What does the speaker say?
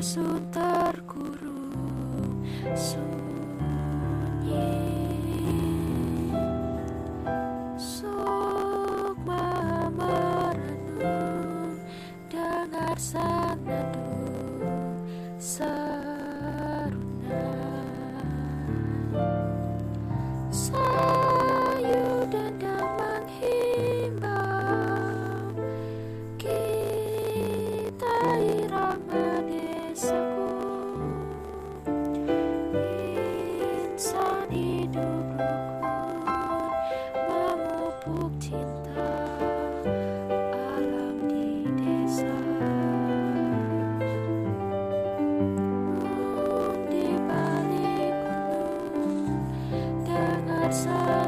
terkurung outside.